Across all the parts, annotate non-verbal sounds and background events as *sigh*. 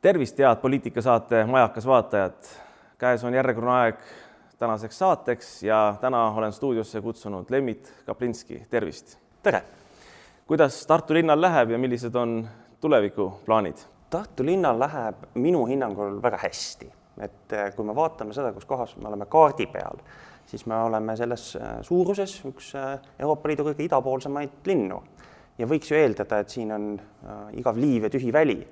tervist, head poliitikasaate Majakas vaatajad. käes on järjekordne aeg tänaseks saateks ja täna olen stuudiosse kutsunud Lemmit Kaplinski, tervist. tere. kuidas Tartu linnal läheb ja millised on tulevikuplaanid? Tartu linnal läheb minu hinnangul väga hästi, et eh, kui me vaatame seda, kus kohas me oleme kaardi peal, siis me oleme selles eh, suuruses üks eh, Euroopa Liidu kõige idapoolsemaid linnu ja võiks ju eeldada, et siin on igav liiv ja tühi väli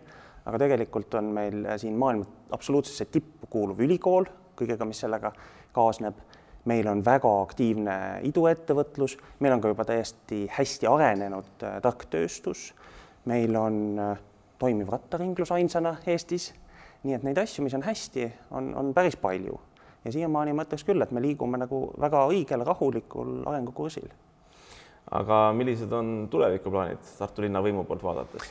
aga tegelikult on meil siin maailma absoluutsesse tippu kuuluv ülikool kõigega, mis sellega kaasneb. meil on väga aktiivne iduettevõtlus, meil on ka juba täiesti hästi arenenud äh, tark tööstus, meil on äh, toimiv rattaringlus ainsana Eestis, nii et neid asju, mis on hästi, on, on päris palju ja siiamaani ma ütleks küll, et me liigume nagu väga õigel rahulikul arengukursil. aga millised on tulevikuplaanid Tartu linna võimu poolt vaadates?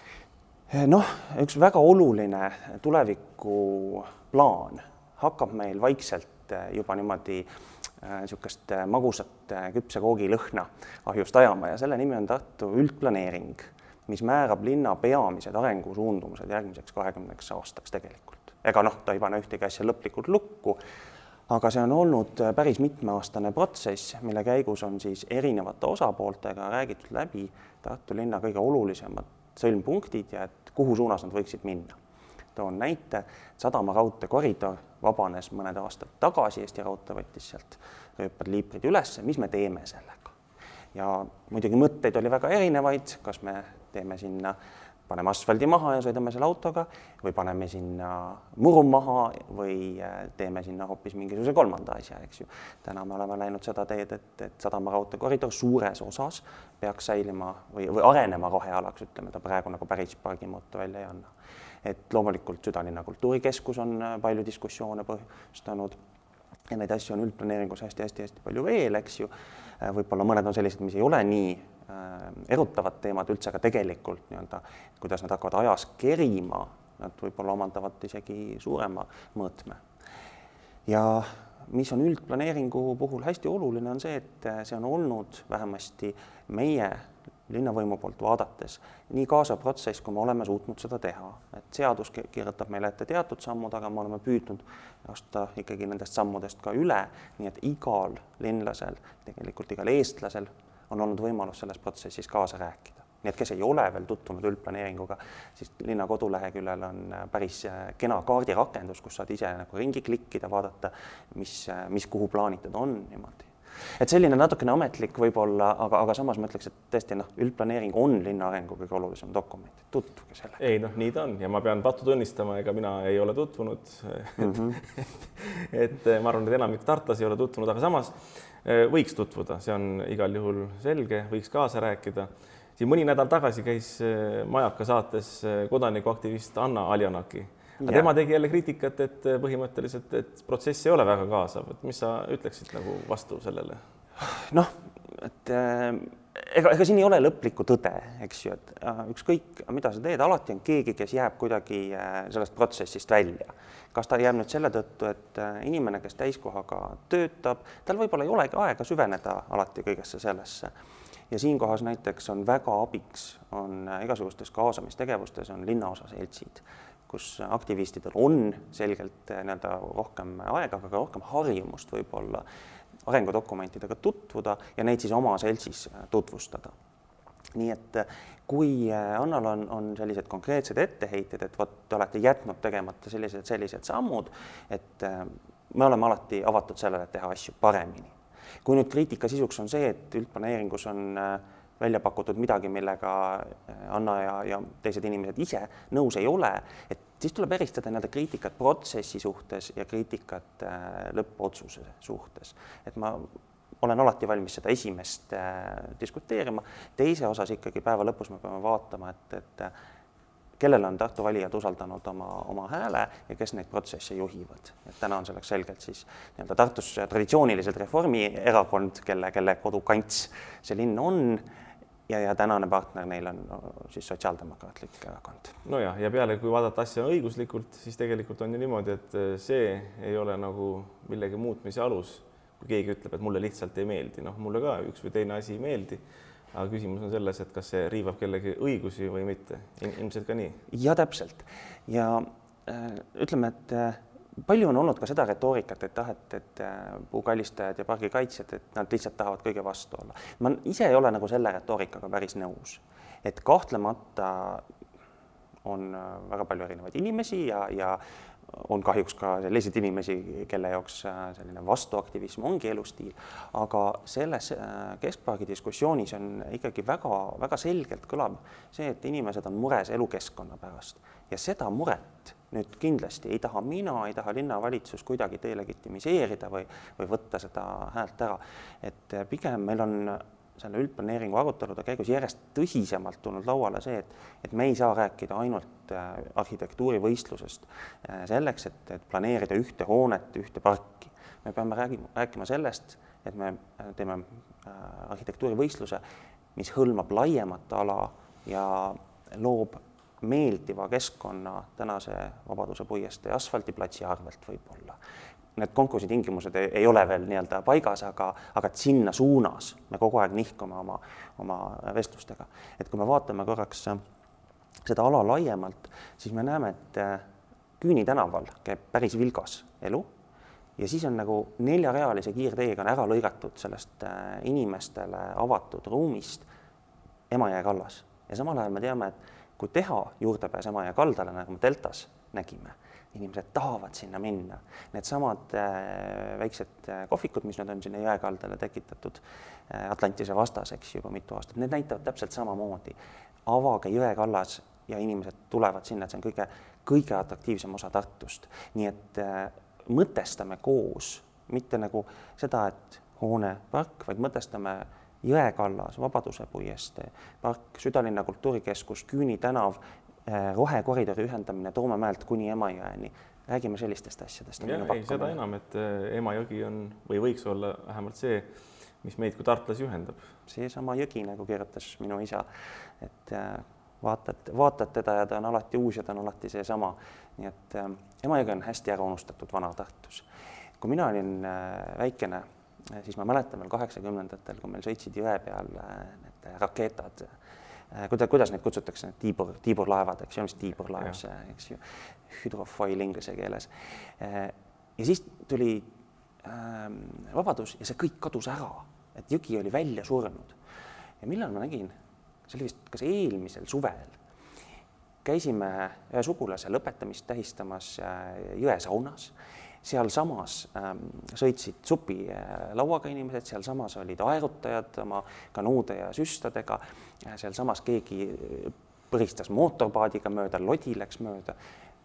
Noh, üks väga oluline tulevikuplaan hakkab meil vaikselt eh, juba niimoodi niisugust äh, magusat küpse koogi lõhna ahjust ajama ja selle nimi on Tartu üldplaneering, mis määrab linna peamised arengusuundumused järgmiseks kahekümneks aastaks tegelikult. ega noh, ta ei pane ühtegi asja lõplikult lukku, aga see on olnud päris mitmeaastane protsess, mille käigus on siis erinevate osapooltega räägitud läbi Tartu linna kõige olulisemad sõlmpunktid ja et kuhu suunas nad võiksid minna. toon näite, sadama raudteekoridor vabanes mõned aastad tagasi, Eesti Raudtee võttis sealt rööpad liiprid üles, mis me teeme sellega? ja muidugi mõtteid oli väga erinevaid, kas me teeme sinna, paneme asfaldi maha ja sõidame selle autoga või paneme sinna muru maha või äh, teeme sinna hoopis mingisuguse kolmanda asja, eks ju. täna me oleme läinud seda teed, et, et sadama raudteekoridor suures osas peaks säilima või, või arenema rohealaks, ütleme, ta praegu nagu päris pargimooto välja ei anna et loomulikult Südalinna kultuurikeskus on äh, palju diskussioone põhjustanud ja neid asju on üldplaneeringus hästi-hästi-hästi palju veel, eks ju. Äh, võib-olla mõned on sellised, mis ei ole nii erutavad teemad üldse, aga tegelikult nii-öelda, kuidas nad hakkavad ajas kerima, nad võib-olla omandavad isegi suurema mõõtme. ja mis on üldplaneeringu puhul hästi oluline, on see, et see on olnud vähemasti meie linnavõimu poolt vaadates nii kaasav protsess, kui me oleme suutnud seda teha, et seadus kirjutab meile ette teatud sammud, aga me oleme püüdnud astuda ikkagi nendest sammudest ka üle, nii et igal linlasel, tegelikult igal eestlasel on olnud võimalus selles protsessis kaasa rääkida. nii et kes ei ole veel tutvunud üldplaneeringuga, siis linna koduleheküljel on päris kena kaardirakendus, kus saad ise nagu ringi klikkida, vaadata, mis, mis kuhu plaanitud on niimoodi et selline natukene ametlik võib-olla, aga, aga samas ma ütleks, et tõesti noh, üldplaneering on linna arengu kõige olulisem dokument, tutvuge sellega. ei noh, nii ta on ja ma pean pattu tunnistama, ega mina ei ole tutvunud *laughs* mm. -hmm. et ma arvan, et enamik tartlasi ei ole tutvunud, aga samas eh, võiks tutvuda, see on igal juhul selge, võiks kaasa rääkida. siin mõni nädal tagasi käis eh, Majaka saates eh, kodanikuaktivist Anna Aljanaki aga tema tegi jälle kriitikat, et põhimõtteliselt, et protsess ei ole väga kaasav, et mis sa ütleksid nagu vastu sellele? noh, et äh, ega, ega siin ei ole lõplikku tõde, eks ju, et äh, ükskõik, mida sa teed, alati on keegi, kes jääb kuidagi äh, sellest protsessist välja. kas ta jääb nüüd selle tõttu, et inimene, kes täiskohaga töötab, tal võib-olla ei olegi aega süveneda alati kõigesse sellesse ja siinkohas näiteks on väga abiks, on igasugustes kaasamistegevustes on linnaosaseltsid kus aktivistidel on selgelt eh, nii-öelda rohkem aega, aga ka rohkem harjumust võib-olla arengudokumentidega tutvuda ja neid siis oma seltsis eh, tutvustada. nii et eh, kui Annal on, on sellised konkreetsed etteheited, et vot te olete jätnud tegemata sellised, sellised sammud, et me oleme alati avatud sellele, et teha asju paremini. kui nüüd kriitika sisuks on see, et üldplaneeringus on välja pakutud midagi, millega Anna ja, ja teised inimesed ise nõus ei ole, et siis tuleb eristada nii-öelda kriitikat protsessi suhtes ja kriitikat äh, lõppotsuse suhtes. et ma olen alati valmis seda esimest äh, diskuteerima, teise osas ikkagi päeva lõpus me peame vaatama, et, et kellele on Tartu valijad usaldanud oma, oma hääle ja kes neid protsesse juhivad. et täna on selleks selgelt siis nii-öelda Tartus traditsiooniliselt Reformierakond, kelle, kelle kodukants see linn on ja, ja tänane partner neil on siis Sotsiaaldemokraatlik Erakond. nojah, ja peale, kui vaadata asja õiguslikult, siis tegelikult on ju niimoodi, et eh, see ei ole nagu millegi muutmise alus. kui keegi ütleb, et mulle lihtsalt ei meeldi, noh, mulle ka üks või teine asi ei meeldi. aga küsimus on selles, et kas see riivab kellegi õigusi või mitte, ilmselt ka nii. ja täpselt ja ütleme, et palju on olnud ka seda retoorikat, et ah, et, et puukallistajad ja pargikaitsjad, et nad lihtsalt tahavad kõige vastu olla. ma ise ei ole nagu selle retoorikaga päris nõus, et kahtlemata on väga palju erinevaid inimesi ja, ja on kahjuks ka selliseid inimesi, kelle jaoks äh, selline vastuaktivism ongi elustiil, aga selles äh, keskpargi diskussioonis on ikkagi väga-väga selgelt kõlab see, et inimesed on mures elukeskkonna pärast ja seda muret nüüd kindlasti ei taha mina, ei taha linnavalitsus kuidagi delegitimiseerida või, või võtta seda häält ära. et pigem meil on selle üldplaneeringu arutelude käigus järjest tõsisemalt tulnud lauale see, et, et me ei saa rääkida ainult äh, arhitektuurivõistlusest äh, selleks, et, et planeerida ühte hoonet, ühte parki. me peame räägima, rääkima sellest, et me äh, teeme arhitektuurivõistluse, mis hõlmab laiemat ala ja loob meeldiva keskkonna tänase Vabaduse puiestee asfaldiplatsi arvelt võib-olla need konkursi tingimused ei, ei ole veel nii-öelda paigas, aga, aga et sinna suunas me kogu aeg nihkume oma, oma vestlustega. et kui me vaatame korraks äh, seda ala laiemalt, siis me näeme, et äh, Küüni tänaval käib päris vilgas elu ja siis on nagu neljarealise kiirteega on ära lõigatud sellest äh, inimestele avatud ruumist Emajõe kallas ja samal ajal me teame, et kui teha juurdepääs Emajõe kaldale, nagu me deltas nägime inimesed tahavad sinna minna. Needsamad äh, väiksed äh, kohvikud, mis nüüd on sinna jõe kaldale tekitatud äh, Atlantise vastas, eks ju, juba mitu aastat, need näitavad täpselt samamoodi. avage jõe kallas ja inimesed tulevad sinna, et see on kõige, kõige atraktiivsem osa Tartust. nii et mõtestame koos, mitte nagu seda, et hoone, park, vaid mõtestame Jõe kallas, Vabaduse puiestee, park, südalinna kultuurikeskus, Küüni tänav rohekoridori ühendamine Toomemäelt kuni Emajõeni, räägime sellistest asjadest. ei, seda enam, et äh, Emajõgi on või võiks olla vähemalt see, mis meid kui tartlasi ühendab. seesama jõgi, nagu kirjutas minu isa, et äh, vaatad, vaatad teda ja ta on alati uus ja ta on alati seesama. nii et Emajõgi on hästi ära unustatud Vana-Tartus. kui mina olin väikene, siis ma mäletan veel kaheksakümnendatel, kui meil sõitsid jõe peal need raketad Äh, kuida-, kuidas neid kutsutakse, tiibur, tiiburlaevad, eks ju, mis tiiburlaev see, eks ju, hüdrofoil inglise keeles. Äh, ja siis tuli ähm, vabadus ja see kõik kadus ära, et jõgi oli välja surnud. ja millal ma nägin, see oli vist kas eelmisel suvel, käisime ühe sugulase lõpetamist tähistamas äh, jõesaunas sealsamas ähm, sõitsid supilauaga inimesed, sealsamas olid aerutajad oma kanuude ja süstadega, sealsamas keegi põristas mootorpaadiga mööda, lodi läks mööda.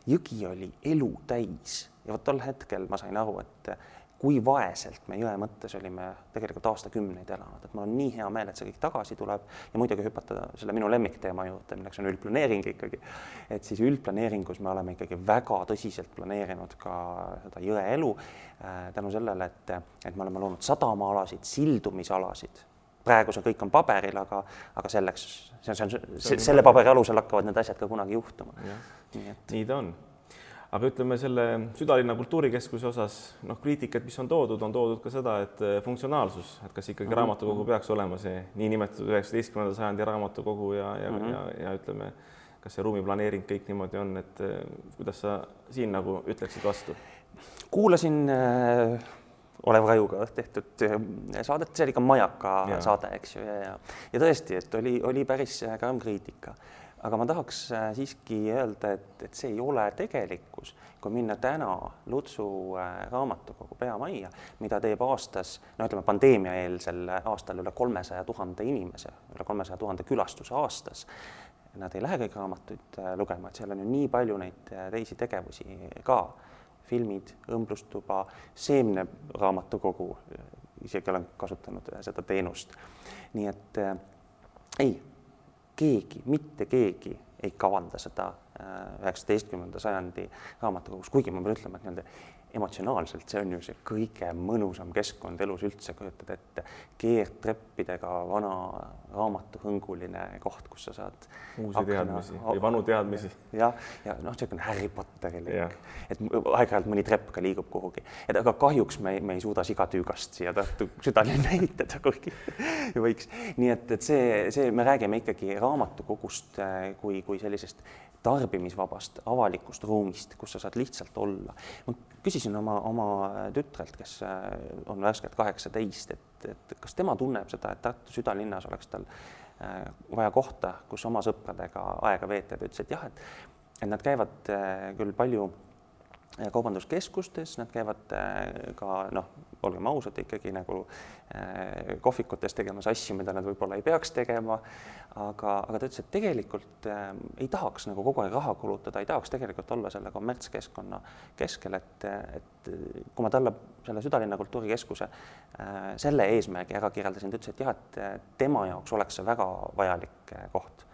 jõgi oli elu täis ja vot tol hetkel ma sain aru, et kui vaeselt me jõe mõttes olime tegelikult aastakümneid elanud, et mul on nii hea meel, et see kõik tagasi tuleb ja muidugi hüpata selle minu lemmikteema juurde, milleks on üldplaneering ikkagi. et siis üldplaneeringus me oleme ikkagi väga tõsiselt planeerinud ka seda jõe elu äh, tänu sellele, et, et me oleme loonud sadamaalasid, sildumisalasid praegu see kõik on paberil, aga, aga selleks, see on, see on, selle paberi alusel hakkavad need asjad ka kunagi juhtuma. nii et. nii ta on aga ütleme selle südalinna kultuurikeskuse osas noh, kriitikat, mis on toodud, on toodud ka seda, et eh, funktsionaalsus, et kas ikkagi mm -hmm. raamatukogu peaks olema see niinimetatud üheksateistkümnenda sajandi raamatukogu ja, ja mm, -hmm. ja, ja ütleme, kas see ruumiplaneering kõik niimoodi on, et eh, kuidas sa siin nagu ütleksid vastu? kuulasin äh, Olev Rajuga tehtud saadet, see oli ka Majaka ja. saade, eks ju, ja, ja, ja tõesti, et oli, oli päris karm kriitika aga ma tahaks äh, siiski öelda, et, et see ei ole tegelikkus, kui minna täna Lutsu äh, raamatukogu peamajja, mida teeb aastas, no ütleme pandeemiaeelsel aastal üle kolmesaja tuhande inimese, üle kolmesaja tuhande külastuse aastas. Nad ei lähe kõik raamatuid äh, lugema, et seal on ju nii palju neid teisi tegevusi ka, filmid, õmblustuba, seemneraamatukogu, isegi olen kasutanud seda teenust. nii et ei keegi, mitte keegi ei kavanda seda äh, üheksateistkümnenda sajandi raamatukogus, kuigi ma pean ütlema, et nii-öelda emotsionaalselt see on ju see kõige mõnusam keskkond elus üldse, kujutad ette, keerdtreppidega vana raamatuhõnguline koht, kus sa saad uusi teadmisi või vanu teadmisi. jah, ja, ja noh, niisugune Harry Potterilik, et aeg-ajalt mõni trepp ka liigub kuhugi, et aga kahjuks me, me ei suuda sigatüügast siia Tartu südalinna *laughs* ehitada, kuigi võiks. nii et, et see, see, me räägime ikkagi raamatukogust äh, kui, kui sellisest tarbimisvabast avalikust ruumist, kus sa saad lihtsalt olla. ma küsisin oma, oma tütrelt, kes äh, on värskelt kaheksateist, et, et kas tema tunneb seda, et Tartu südalinnas oleks tal äh, vaja kohta, kus oma sõpradega aega veeta ja ta ütles, et jah, et et nad käivad äh, küll palju kaubanduskeskustes, nad käivad ka noh, olgem ausad, ikkagi nagu äh, kohvikutes tegemas asju, mida nad võib-olla ei peaks tegema, aga, aga ta ütles, et tegelikult äh, ei tahaks nagu kogu aeg raha kulutada, ei tahaks tegelikult olla selle kommertskeskkonna keskel, et, et kui ma talle selle südalinna kultuurikeskuse äh, selle eesmärgi ära kirjeldasin, ta ütles, et jah, et tema jaoks oleks see väga vajalik äh, koht.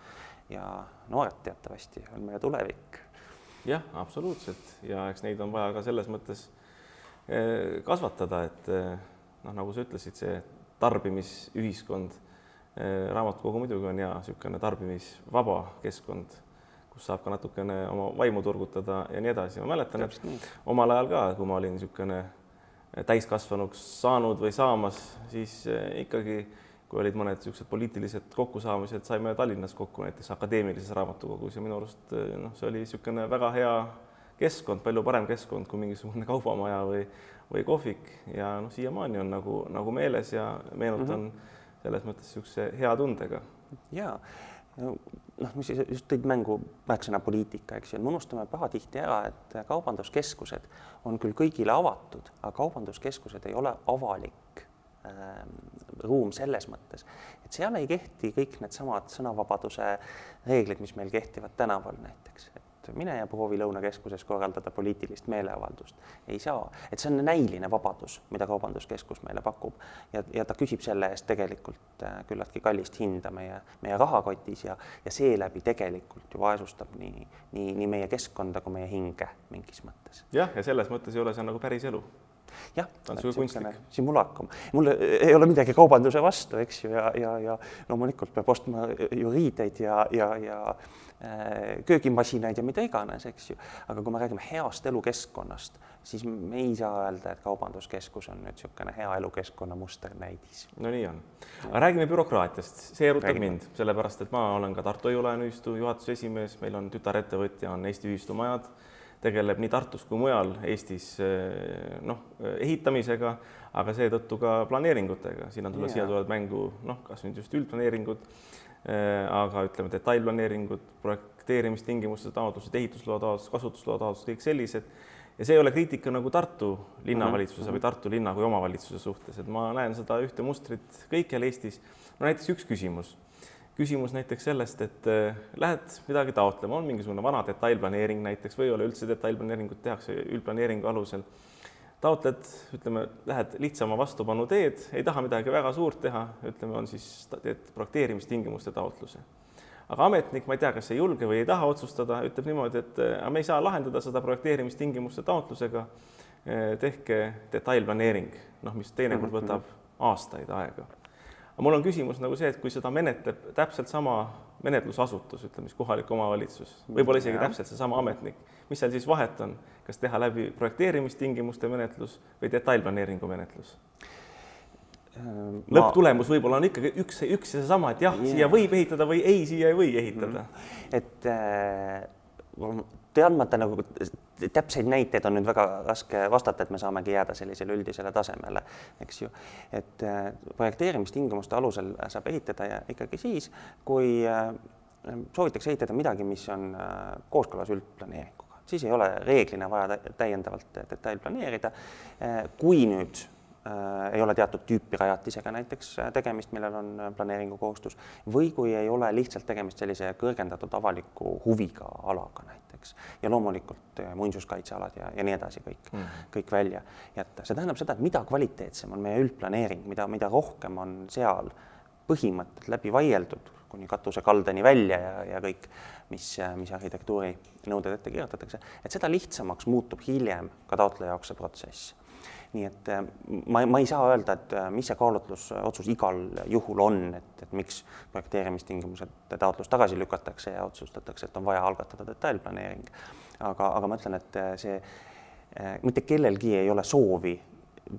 ja noored teatavasti on meie tulevik jah, absoluutselt ja eks neid on vaja ka selles mõttes Eh, kasvatada, et eh, noh, nagu sa ütlesid, see tarbimisühiskond, eh, raamatukogu muidugi on hea niisugune tarbimisvaba keskkond, kus saab ka natukene oma vaimu turgutada ja nii edasi. ma mäletan, et omal ajal ka, kui ma olin niisugune täiskasvanuks saanud või saamas, siis ikkagi kui olid mõned niisugused poliitilised kokkusaamised, saime Tallinnas kokku näiteks akadeemilises raamatukogus ja minu arust noh, see oli niisugune väga hea keskkond, palju parem keskkond kui mingisugune *laughs* kaubamaja või, või kohvik ja noh, siiamaani on nagu, nagu meeles ja meenutan mm -hmm. selles mõttes niisuguse hea tundega. ja noh, mis just tõid mängu märksõna poliitika, eks ju, me unustame pahatihti ära, et kaubanduskeskused on küll kõigile avatud, aga kaubanduskeskused ei ole avalik ähm, ruum selles mõttes, et seal ei kehti kõik needsamad sõnavabaduse reeglid, mis meil kehtivad tänaval näiteks, et mine ja proovi Lõunakeskuses korraldada poliitilist meeleavaldust. ei saa, et see on näiline vabadus, mida Kaubanduskeskus meile pakub ja, ja ta küsib selle eest tegelikult äh, küllaltki kallist hinda meie, meie rahakotis ja, ja seeläbi tegelikult ju vaesustab nii, nii, nii meie keskkonda kui meie hinge mingis mõttes. jah, ja selles mõttes ei ole see nagu päris elu jah, simulaakum. mul ei ole midagi kaubanduse vastu, eks ju, ja, ja, ja loomulikult peab ostma ju riideid ja, ja, ja Äh, köögimasinaid ja mida iganes, eks ju. aga kui me räägime heast elukeskkonnast, siis me ei saa öelda, et kaubanduskeskus on nüüd niisugune hea elukeskkonna musternäidis. no nii on. aga räägime bürokraatiast, see erutab räägime. mind, sellepärast et ma olen ka Tartu Hoiu-laenuühistu juhatuse esimees, meil on tütarettevõtja on Eesti Ühistumajad, tegeleb nii Tartus kui mujal Eestis äh, noh, ehitamisega, aga seetõttu ka planeeringutega, siin on tulla, siia tulevad mängu noh, kas nüüd just üldplaneeringud Äh, aga ütleme, detailplaneeringud, projekteerimistingimuste taotlused, ehitusloa taotlused, kasutusloa taotlused, kõik sellised. ja see ei ole kriitika nagu Tartu linnavalitsuse mm -hmm. või Tartu linna kui omavalitsuse suhtes, et ma näen seda ühte mustrit kõikjal Eestis. no näiteks üks küsimus, küsimus näiteks sellest, et äh, lähed midagi taotlema, on mingisugune vana detailplaneering näiteks või ei ole üldse detailplaneeringut tehakse üldplaneeringu alusel taotled, ütleme, lähed lihtsama vastupanu teed, ei taha midagi väga suurt teha, ütleme, on siis, teed projekteerimistingimuste taotluse. aga ametnik, ma ei tea, kas ei julge või ei taha otsustada, ütleb niimoodi, et aga me ei saa lahendada seda projekteerimistingimuste taotlusega. tehke detailplaneering, noh, mis teinekord mhm, võtab mhm. aastaid aega. Aga mul on küsimus nagu see, et kui seda menetleb täpselt sama menetlusasutus, ütleme siis kohalik omavalitsus, võib-olla isegi täpselt seesama ametnik, mis seal siis vahet on, kas teha läbi projekteerimistingimuste menetlus või detailplaneeringu menetlus? Äh, lõpptulemus võib-olla on ikkagi üks, üks ja seesama, et jah yeah., siia võib ehitada või ei, siia ei või ehitada mm. -hmm. et äh, teadmata nagu täpseid näiteid on nüüd väga raske vastata, et me saamegi jääda sellisele üldisele tasemele, eks ju. et äh, projekteerimistingimuste alusel saab ehitada ja ikkagi siis, kui äh, soovitakse ehitada midagi, mis on äh, kooskõlas üldplaneeringuga, siis ei ole reeglina vaja täiendavalt detailplaneerida. kui nüüd ei ole teatud tüüpi rajatisega näiteks äh, tegemist, millel on äh, planeeringukohustus, või kui ei ole lihtsalt tegemist sellise kõrgendatud avaliku huviga alaga näiteks ja loomulikult muinsuskaitsealad ja, ja nii edasi kõik mm., kõik välja jätta. see tähendab seda, et mida kvaliteetsem on meie üldplaneering, mida, mida rohkem on seal põhimõtted läbi vaieldud kuni katusekaldeni välja ja, ja kõik, mis, mis arhitektuuri nõuded ette kirjutatakse, et seda lihtsamaks muutub hiljem ka taotleja jaoks see protsess nii et äh, ma, ma ei saa öelda, et äh, mis see kaalutlusotsus igal juhul on, et, et miks projekteerimistingimused taotlus tagasi lükatakse ja otsustatakse, et on vaja algatada detailplaneering. aga, aga ma ütlen, et äh, see mitte kellelgi ei ole soovi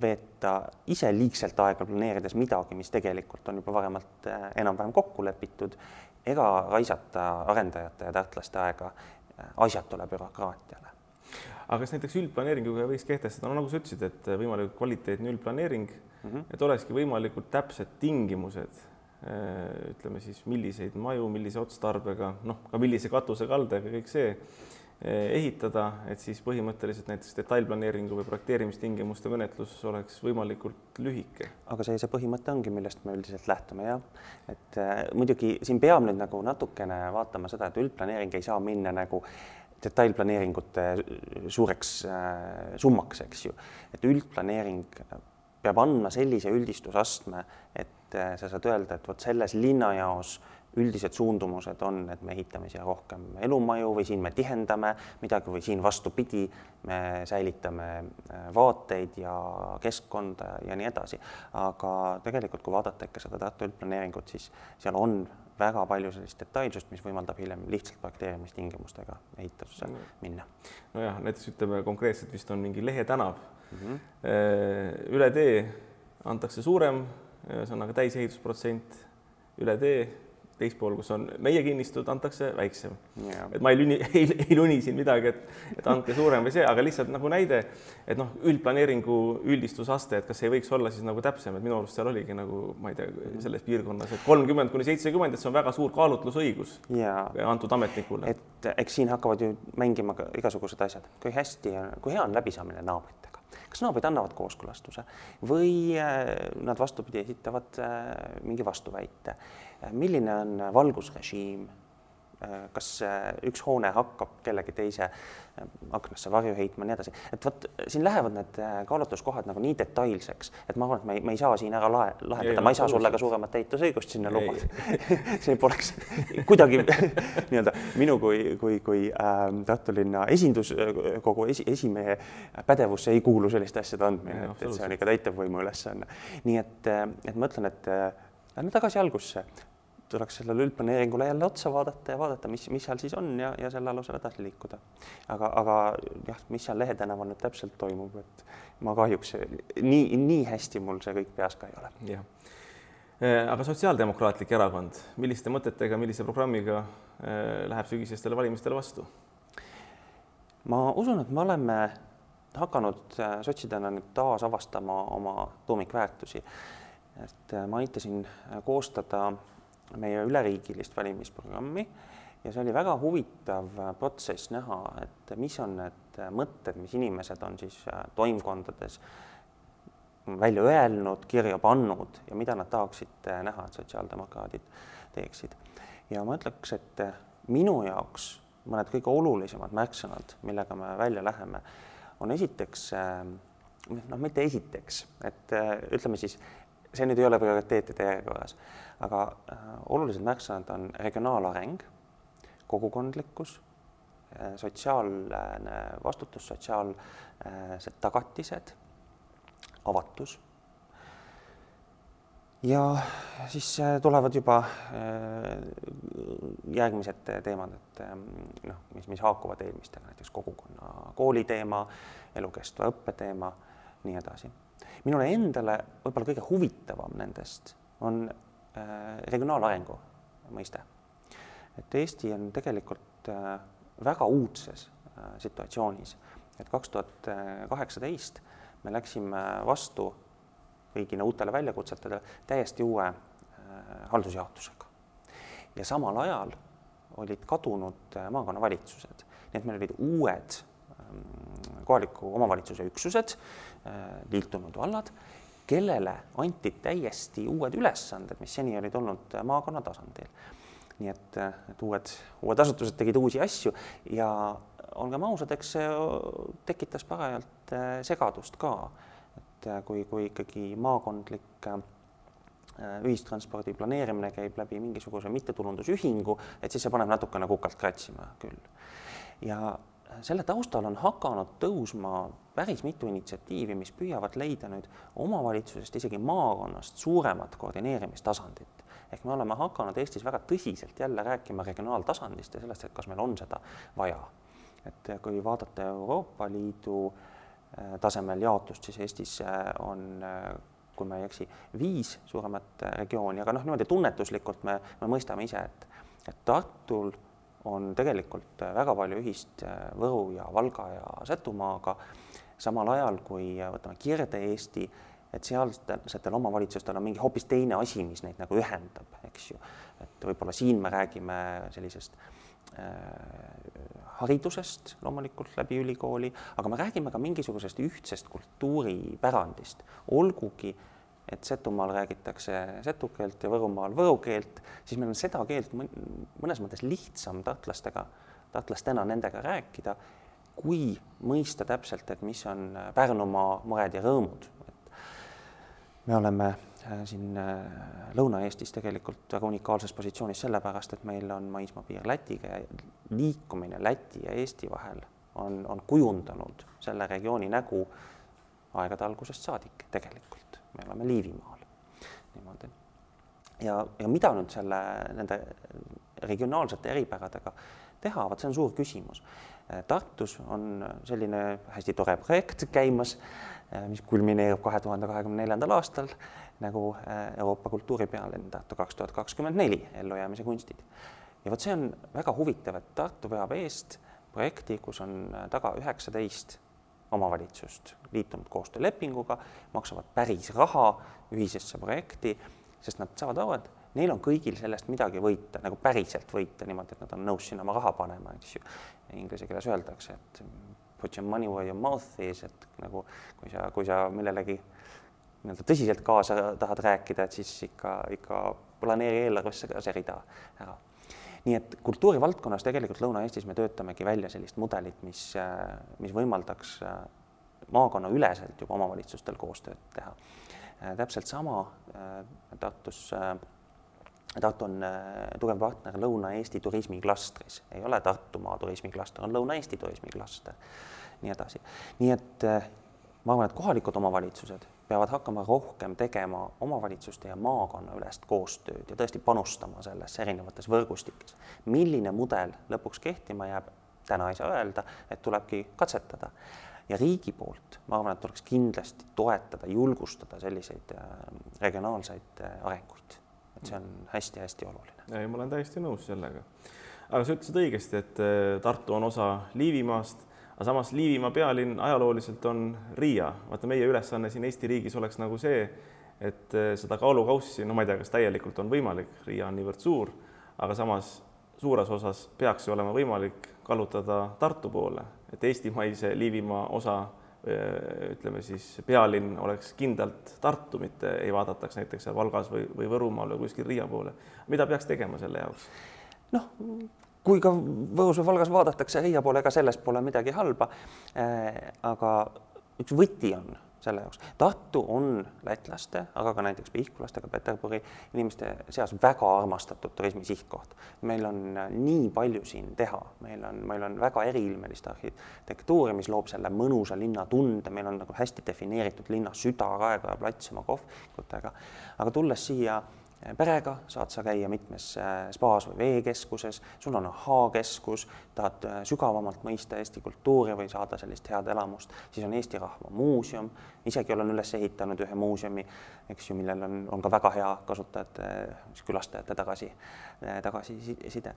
veeta ise liigselt aega planeerides midagi, mis tegelikult on juba varemalt enam-vähem kokku lepitud, ega raisata arendajate ja tartlaste aega asjatule bürokraatiale. Aga kas näiteks üldplaneeringuga võiks kehtestada, no nagu sa ütlesid, et võimalikult kvaliteetne üldplaneering mm, -hmm. et olekski võimalikult täpsed tingimused ütleme siis, milliseid maju, millise otstarbega, noh, ka millise katusekaldega, kõik see Eh, ehitada, et siis põhimõtteliselt näiteks detailplaneeringu või projekteerimistingimuste menetlus oleks võimalikult lühike. aga see, see põhimõte ongi, millest me üldiselt lähtume jah, et äh, muidugi siin peab nüüd nagu natukene vaatama seda, et üldplaneering ei saa minna nagu detailplaneeringute suureks äh, summaks, eks ju, et üldplaneering peab andma sellise üldistusastme, et äh, sa saad öelda, et vot selles linnajaos üldised suundumused on, et me ehitame siia rohkem elumaju või siin me tihendame midagi või siin vastupidi, me säilitame äh, vaateid ja keskkonda ja nii edasi. aga tegelikult, kui vaadata ikka seda Tartu üldplaneeringut, siis seal on väga palju sellist detailsust, mis võimaldab hiljem lihtsalt projekteerimistingimustega ehitusse no. minna. nojah, näiteks ütleme konkreetselt vist on mingi Lehe tänav mm. -hmm. üle tee antakse suurem, ühesõnaga täisehitusprotsent, üle tee teist pool, kus on meie kinnistud, antakse väiksem. Yeah.. et ma ei lüni, *laughs* ei, ei luni siin midagi, et, et andke suurem või see, aga lihtsalt nagu näide, et noh, üldplaneeringu üldistusaste, et kas ei võiks olla siis nagu täpsem, et minu arust seal oligi nagu ma ei tea, selles piirkonnas, et kolmkümmend kuni seitsekümmend, et see on väga suur kaalutlusõigus yeah. antud ametnikule. et eks siin hakkavad ju mängima ka igasugused asjad, kui hästi, kui hea on läbisaamine naabritega? Kas naabrid annavad kooskõlastuse või äh, nad vastupidi esitavad äh, mingi vastuväite milline on valgusrežiim, kas üks hoone hakkab kellegi teise aknasse varju heitma, nii edasi, et vot siin lähevad need kaalutluskohad nagu nii detailseks, et ma arvan, et me ei, me ei saa siin ära lahe, lahendada, ma ei saa sulle ka suuremat ehitusõigust sinna lubada. *laughs* See poleks kuidagi *laughs* nii-öelda minu kui, kui, kui äh, Tartu linna esinduskogu esi, esimehe pädevusse ei kuulu selliste asjade andmine, et, et see on ikka täitevvõimu ülesanne. nii et, et ma ütlen, et lähme tagasi algusse, tuleks sellele üldplaneeringule jälle otsa vaadata ja vaadata, mis, mis seal siis on ja, ja selle alusel edasi liikuda. aga, aga jah, mis seal Lehe tänaval nüüd täpselt toimub, et ma kahjuks nii, nii hästi mul see kõik peas ka ei ole. jah, äh, aga Sotsiaaldemokraatlik Erakond, milliste mõtetega, millise programmiga äh, läheb sügisestele valimistele vastu? ma usun, et me oleme hakanud äh, sotsidena nüüd taasavastama oma tuumikväärtusi et ma aitasin koostada meie üleriigilist valimisprogrammi ja see oli väga huvitav äh, protsess näha, et mis on need mõtted, mis inimesed on siis toimkondades välja öelnud, kirja pannud ja mida nad tahaksid näha, et sotsiaaldemokraadid teeksid. ja ma ütleks, et minu jaoks mõned kõige olulisemad märksõnad, millega me välja läheme, on esiteks noh, mitte esiteks, et ütleme siis see nüüd ei ole prioriteetide järjekorras, aga äh, olulised märksõnad on regionaalareng, kogukondlikkus äh,, sotsiaalne vastutus, sotsiaalsed tagatised, avatus. ja siis äh, tulevad juba äh, järgmised teemad, et ähm, noh, mis, mis haakuvad eelmistega, näiteks kogukonna kooli teema, elukestva õppe teema, nii edasi minule endale võib-olla kõige huvitavam nendest on äh, regionaalarengu mõiste. et Eesti on tegelikult äh, väga uudses äh, situatsioonis, et kaks tuhat kaheksateist me läksime vastu riigina uutele väljakutsetele täiesti uue haldusjaotusega. ja samal ajal olid kadunud maakonnavalitsused, nii et meil olid uued ähm, kohaliku omavalitsuse üksused, Äh, liitunud vallad, kellele anti täiesti uued ülesanded, mis seni olid olnud maakonna tasandil. nii et, äh, et uued, uued asutused tegid uusi asju ja olgem ausad, eks see tekitas parajalt äh, segadust ka, et kui, kui ikkagi maakondlik ühistranspordi planeerimine käib läbi mingisuguse mittetulundusühingu, et siis see paneb natukene kukalt kratsima küll. ja selle taustal on hakanud tõusma päris mitu initsiatiivi, mis püüavad leida nüüd omavalitsusest, isegi maakonnast suuremat koordineerimistasandit. ehk me oleme hakanud Eestis väga tõsiselt jälle rääkima regionaaltasandist ja sellest, et kas meil on seda vaja. et kui vaadata Euroopa Liidu äh, tasemel jaotust, siis Eestis äh, on äh, kui ma ei eksi, viis suuremat regiooni, aga noh, niimoodi tunnetuslikult me, me mõistame ise, et, et Tartul on tegelikult väga palju ühist Võru ja Valga ja Setumaaga, samal ajal kui võtame Kirde-Eesti, et sealsetel omavalitsustel on mingi hoopis teine asi, mis neid nagu ühendab, eks ju. et võib-olla siin me räägime sellisest äh, haridusest loomulikult läbi ülikooli, aga me räägime ka mingisugusest ühtsest kultuuripärandist, olgugi et Setumaal räägitakse setu keelt ja Võrumaal võru keelt, siis meil on seda keelt mõnes mõttes lihtsam tartlastega, tartlastena nendega rääkida, kui mõista täpselt, et mis on Pärnumaa mured ja rõõmud. me oleme äh, siin äh, Lõuna-Eestis tegelikult väga unikaalses positsioonis sellepärast, et meil on maismaapiir Lätiga ja liikumine Läti ja Eesti vahel on, on kujundanud selle regiooni nägu aegade algusest saadik tegelikult me oleme Liivimaal niimoodi. ja, ja mida nüüd selle, nende regionaalsete eripäradega teha, vot see on suur küsimus. Tartus on selline hästi tore projekt käimas, mis kulmineerub kahe tuhande kahekümne neljandal aastal nagu Euroopa kultuuripealinn Tartu kaks tuhat kakskümmend neli, ellujäämise kunstid. ja vot see on väga huvitav, et Tartu veab eest projekti, kus on taga üheksateist omavalitsust liitunud koostöölepinguga, maksavad päris raha ühisesse projekti, sest nad saavad aru, et neil on kõigil sellest midagi võita, nagu päriselt võita niimoodi, et nad on nõus sinna oma raha panema, eks ju. Inglise keeles öeldakse, et put your money where your mouth is, et nagu kui sa, kui sa millelegi nii-öelda tõsiselt kaasa tahad rääkida, et siis ikka, ikka planeeri eelarvesse ka see rida ära nii et kultuurivaldkonnas tegelikult Lõuna-Eestis me töötamegi välja sellist mudelit, mis, mis võimaldaks äh, maakonnaüleselt juba omavalitsustel koostööd teha. Äh, täpselt sama äh, Tartus, Tartu on tugev partner Lõuna-Eesti turismiklastris, ei ole Tartumaa turismiklaster, on Lõuna-Eesti turismiklaster, nii edasi. nii et ma arvan, et kohalikud omavalitsused peavad hakkama rohkem tegema omavalitsuste ja maakonna ülest koostööd ja tõesti panustama sellesse erinevates võrgustikes. milline mudel lõpuks kehtima jääb, täna ei saa öelda, et tulebki katsetada. ja riigi poolt ma arvan, et tuleks kindlasti toetada, julgustada selliseid äh, regionaalseid äh, arenguid. et see on hästi-hästi oluline. ei, ma olen täiesti nõus sellega. aga sa ütlesid õigesti, et äh, Tartu on osa Liivimaast aga samas Liivimaa pealinn ajalooliselt on Riia, vaata meie ülesanne siin Eesti riigis oleks nagu see, et eh, seda kaalukaussi, no ma ei tea, kas täielikult on võimalik, Riia on niivõrd suur, aga samas suures osas peaks ju olema võimalik kallutada Tartu poole, et eestimaise Liivimaa osa eh, ütleme siis pealinn oleks kindlalt Tartu, mitte ei vaadataks näiteks seal Valgas või, või Võrumaal või kuskil Riia poole. mida peaks tegema selle jaoks? noh, kui ka Võrus või Valgas vaadatakse Riia poole, ega selles pole midagi halba. Äh, aga üks võti on selle jaoks. Tartu on lätlaste, aga ka näiteks pihkulastega Peterburi inimeste seas väga armastatud turismisihtkoht. meil on äh, nii palju siin teha, meil on, meil on väga eriilmelist arhitektuuri, mis loob selle mõnusa linnatunde, meil on nagu hästi defineeritud linna süda, Raekoja plats oma kohvikutega. aga tulles siia perega saad sa käia mitmes äh, spaas või veekeskuses, sul on ahhaa-keskus, tahad äh, sügavamalt mõista Eesti kultuuri või saada sellist head elamust, siis on Eesti Rahva Muuseum, isegi olen üles ehitanud ühe muuseumi, eks ju, millel on, on ka väga hea kasutajate, külastajate tagasi, äh, tagasiside.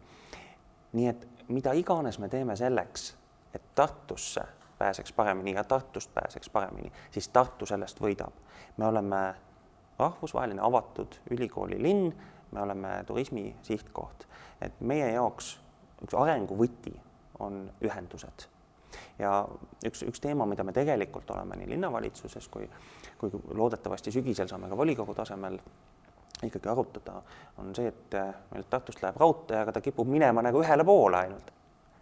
nii et mida iganes me teeme selleks, et Tartusse pääseks paremini ja Tartust pääseks paremini, siis Tartu sellest võidab. me oleme rahvusvaheline avatud ülikoolilinn, me oleme turismi sihtkoht, et meie jaoks üks arenguvõti on ühendused. ja üks, üks teema, mida me tegelikult oleme nii linnavalitsuses kui, kui loodetavasti sügisel saame ka volikogu tasemel ikkagi arutada, on see, et meil Tartust läheb raudtee, aga ta kipub minema nagu ühele poole ainult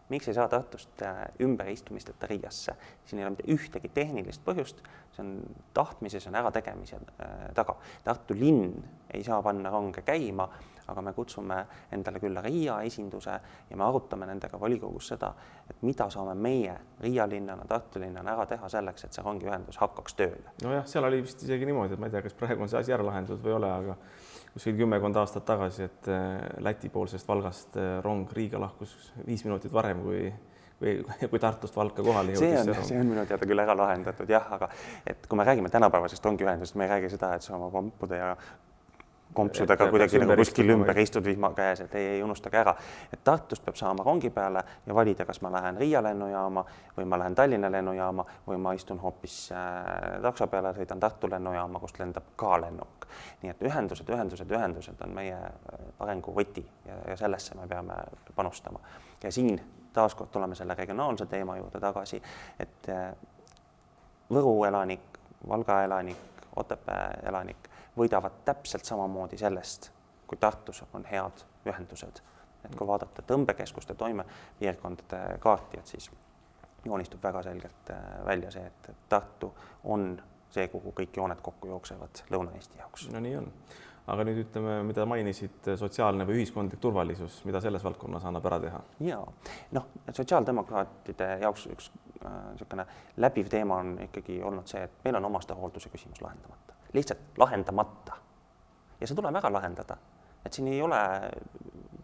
miks ei saa Tartust äh, ümberistumisteta Riiasse, siin ei ole mitte ühtegi tehnilist põhjust, see on tahtmise, see on ärategemise äh, taga. Tartu linn ei saa panna ronge käima, aga me kutsume endale külla Riia esinduse ja me arutame nendega volikogus seda, et mida saame meie Riia linnana, Tartu linnana ära teha selleks, et see rongiühendus hakkaks tööle. nojah, seal oli vist isegi niimoodi, et ma ei tea, kas praegu on see asi ära lahendatud või ei ole, aga kuskil kümmekond aastat tagasi, et äh, Läti-poolsest Valgast äh, rong Riiga lahkus viis minutit varem kui või kui Tartust Valka kohale jõudis. see on, see on minu teada küll ära lahendatud jah, aga et kui me räägime tänapäevasest rongiühendusest, me ei räägi seda, et sa oma pompude ja kompsudega kuidagi nagu kuskil ümber istud vihma käes, et ei, ei unustage ära, et Tartust peab saama rongi peale ja valida, kas ma lähen Riia lennujaama või ma lähen Tallinna lennujaama või ma istun hoopis äh, takso peale, sõidan Tartu lennujaama, kust lendab ka lennuk. nii et ühendused, ühendused, ühendused on meie äh, arengu võti ja, ja sellesse me peame panustama. ja siin taaskord tuleme selle regionaalse teema juurde tagasi, et äh, Võru elanik, Valga elanik, Otepää elanik võidavad täpselt samamoodi sellest, kui Tartus on head ühendused. et kui vaadata tõmbekeskuste toimepiirkondade kaarti, et siis joonistub väga selgelt äh, välja see, et Tartu on see, kuhu kõik jooned kokku jooksevad Lõuna-Eesti jaoks. no nii on aga nüüd ütleme, mida mainisid, sotsiaalne või ühiskondlik turvalisus, mida selles valdkonnas annab ära teha? ja noh, sotsiaaldemokraatide jaoks üks niisugune äh, läbiv teema on ikkagi olnud see, et meil on omastehoolduse küsimus lahendamata, lihtsalt lahendamata. ja see tuleb ära lahendada, et siin ei ole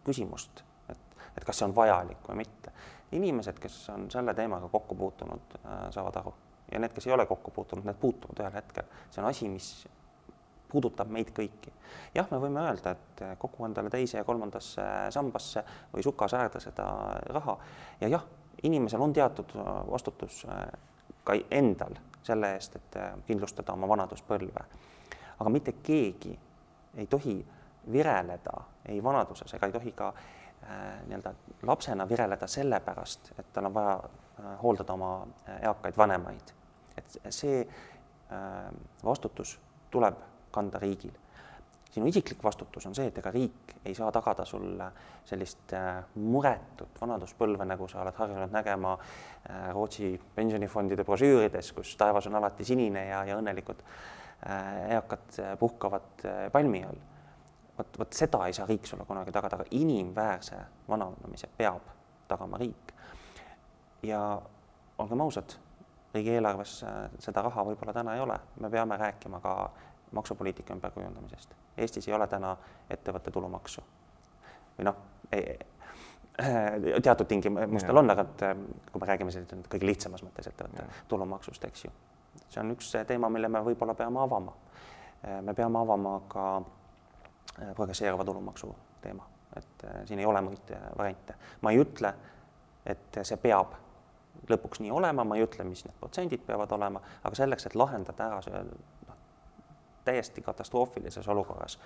küsimust, et, et kas see on vajalik või mitte. inimesed, kes on selle teemaga kokku puutunud äh,, saavad aru ja need, kes ei ole kokku puutunud, need puutuvad ühel hetkel. see on asi, mis puudutab meid kõiki. jah, me võime öelda, et kogu endale teise ja kolmandasse sambasse või sukasäärde seda raha ja jah, inimesel on teatud vastutus äh, ka endal selle eest, et äh, kindlustada oma vanaduspõlve. aga mitte keegi ei tohi vireleda ei vanaduses ega ei tohi ka äh, nii-öelda lapsena vireleda sellepärast, et tal on vaja äh, hooldada oma äh, eakaid vanemaid. et see äh, vastutus tuleb kanda riigil. Sinu isiklik vastutus on see, et ega riik ei saa tagada sulle sellist äh, muretut vanaduspõlve, nagu sa oled harjunud nägema äh, Rootsi pensionifondide brošüürides, kus taevas on alati sinine ja, ja õnnelikud äh, eakad puhkavad palmi all. vot, vot seda ei saa riik sulle kunagi tagada, aga inimväärse vananemise peab tagama riik. ja olgem ausad, riigieelarves seda raha võib-olla täna ei ole, me peame rääkima ka maksupoliitika ümberkujundamisest. Eestis ei ole täna ettevõtte tulumaksu või noh, teatud tingimustel on, aga et äh, kui me räägime sellisest kõige lihtsamas mõttes ettevõtte tulumaksust, eks ju. see on üks teema, mille me võib-olla peame avama. Äh, me peame avama ka äh, progresseeruva tulumaksu teema, et siin ei ole muid variante. ma ei ütle, et see peab lõpuks nii olema, ma ei ütle, mis need protsendid peavad olema, aga selleks, et lahendada ära see täiesti katastroofilises olukorras.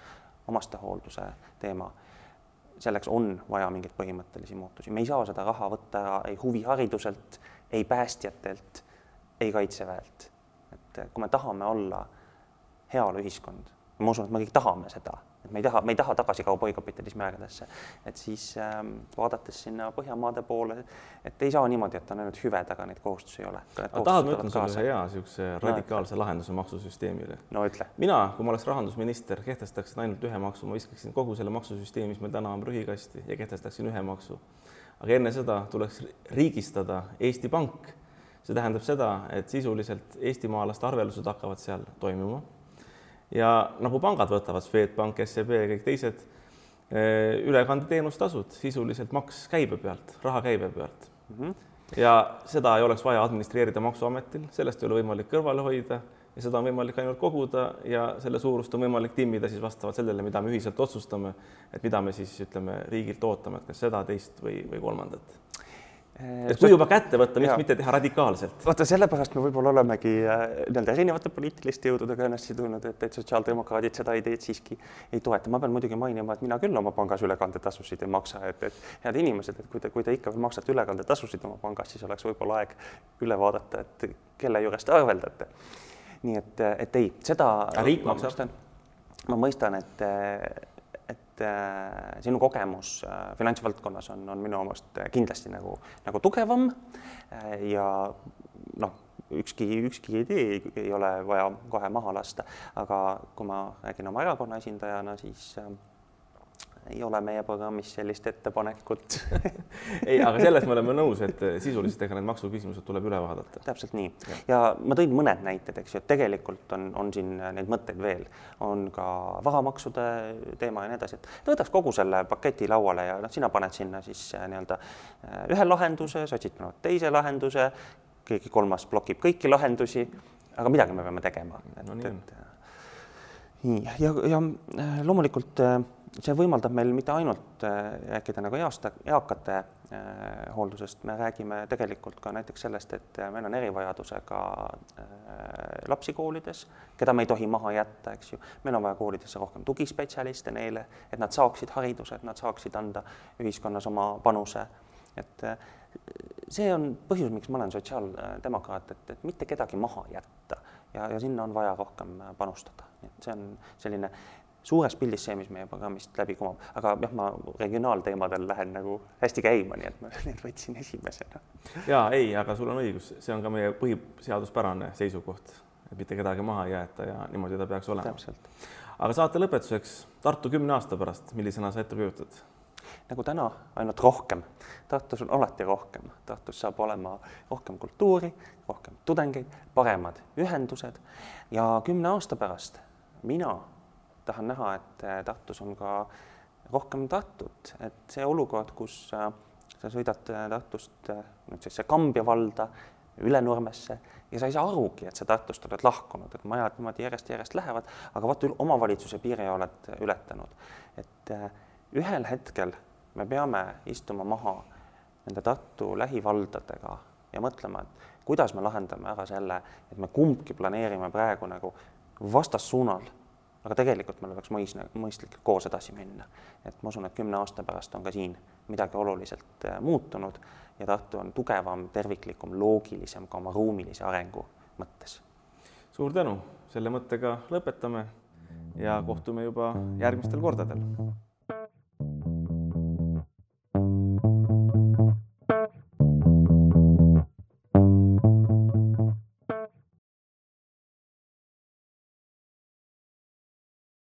Omastehoolduse teema, selleks on vaja mingeid põhimõttelisi muutusi, me ei saa seda raha võtta ära ei huvihariduselt, ei päästjatelt, ei kaitseväelt. et kui me tahame olla heaoluühiskond, ma usun, et me kõik tahame seda et me ei taha, me ei taha tagasi kauboikapitalismi aegadesse, et siis ähm, vaadates sinna Põhjamaade poole, et ei saa niimoodi, et on ainult hüved, aga neid kohustusi ei ole. tahad, ma ütlen sulle ühe hea niisuguse radikaalse no, lahenduse maksusüsteemile? no ütle. mina, kui ma oleks rahandusminister, kehtestaksin ainult ühe maksu, ma viskaksin kogu selle maksusüsteemi, mis meil täna on prügikasti ja kehtestaksin ühe maksu. aga enne seda tuleks riigistada Eesti Pank. see tähendab seda, et sisuliselt eestimaalaste arveldused hakkavad seal toimuma ja nagu pangad võtavad, Swedbank, SEB ja kõik teised, eh, ülekandeteenustasud, sisuliselt maks käibe pealt, raha käibe pealt mm. -hmm. ja seda ei oleks vaja administreerida Maksuametil, sellest ei ole võimalik kõrvale hoida ja seda on võimalik ainult koguda ja selle suurust on võimalik timmida siis vastavalt sellele, mida me ühiselt otsustame, et mida me siis ütleme riigilt ootame, et kas seda, teist või, või kolmandat et kui juba kätte võtta, miks mitte teha radikaalselt? vaata, sellepärast me võib-olla olemegi äh, nii-öelda erinevate poliitiliste jõududega ennast sidunud, et, et sotsiaaldemokraadid seda ideed siiski ei toeta. ma pean muidugi mainima, et mina küll oma pangas ülekandetasusid ei maksa, et, et head inimesed, et kui te, kui te ikka maksate ülekandetasusid oma pangas, siis oleks võib-olla aeg üle vaadata, et kelle juures te arveldate. nii et, et ei, seda. riik maksab? ma mõistan, et et äh, sinu kogemus äh, finantsvaldkonnas on, on minu meelest kindlasti nagu, nagu tugevam. Äh, ja noh, ükski, ükski idee ei, ei ole vaja kohe maha lasta, aga kui ma räägin oma erakonna esindajana, siis äh, ei ole meie programmis sellist ettepanekut *laughs* ei, aga selles me oleme nõus, et sisuliselt ega need maksuküsimused tuleb üle vaadata. täpselt nii ja. ja ma tõin mõned näited, eks ju, et tegelikult on, on siin neid mõtteid veel, on ka varamaksude teema ja nii edasi, et võtaks kogu selle paketi lauale ja noh, sina paned sinna siis äh, nii-öelda äh, ühe lahenduse, sotsid panevad teise lahenduse, keegi kolmas blokib kõiki lahendusi, aga midagi me peame tegema. no nii on nii, ja, ja äh, loomulikult äh, see võimaldab meil mitte ainult rääkida nagu easta, eakate hooldusest, me räägime tegelikult ka näiteks sellest, et meil on erivajadusega lapsi koolides, keda me ei tohi maha jätta, eks ju. meil on vaja koolidesse rohkem tugispetsialiste neile, et nad saaksid hariduse, et nad saaksid anda ühiskonnas oma panuse. et see on põhjus, miks ma olen sotsiaaldemokraat, et, et mitte kedagi maha jätta ja, ja sinna on vaja rohkem panustada, nii et see on selline suures pildis see, mis meie programmist läbi kumab, aga jah, ma regionaalteemadel lähen nagu hästi käima, nii et ma *laughs* need võtsin esimesena. ja ei, aga sul on õigus, see on ka meie põhiseaduspärane seisukoht, et mitte kedagi maha ei jäeta ja niimoodi ta peaks olema. aga saate lõpetuseks Tartu kümne aasta pärast, millisena sa ette kujutad? nagu täna, ainult rohkem. Tartus on alati rohkem, Tartus saab olema rohkem kultuuri, rohkem tudengeid, paremad ühendused ja kümne aasta pärast mina tahan näha, et Tartus on ka rohkem Tartut, et see olukord, kus äh, sa sõidad Tartust äh, nüüd siis Kambja valda, Ülenurmesse ja sa ei saa arugi, et sa Tartust oled lahkunud, et majad niimoodi järjest-järjest lähevad, aga vaata omavalitsuse piire oled ületanud. et äh, ühel hetkel me peame istuma maha nende Tartu lähivaldadega ja mõtlema, et kuidas me lahendame ära selle, et me kumbki planeerime praegu nagu vastassuunal, aga tegelikult meil oleks mõis-, mõistlik koos edasi minna. et ma usun, et kümne aasta pärast on ka siin midagi oluliselt äh, muutunud ja Tartu on tugevam, terviklikum, loogilisem ka oma ruumilise arengu mõttes. suur tänu, selle mõttega lõpetame ja kohtume juba järgmistel kordadel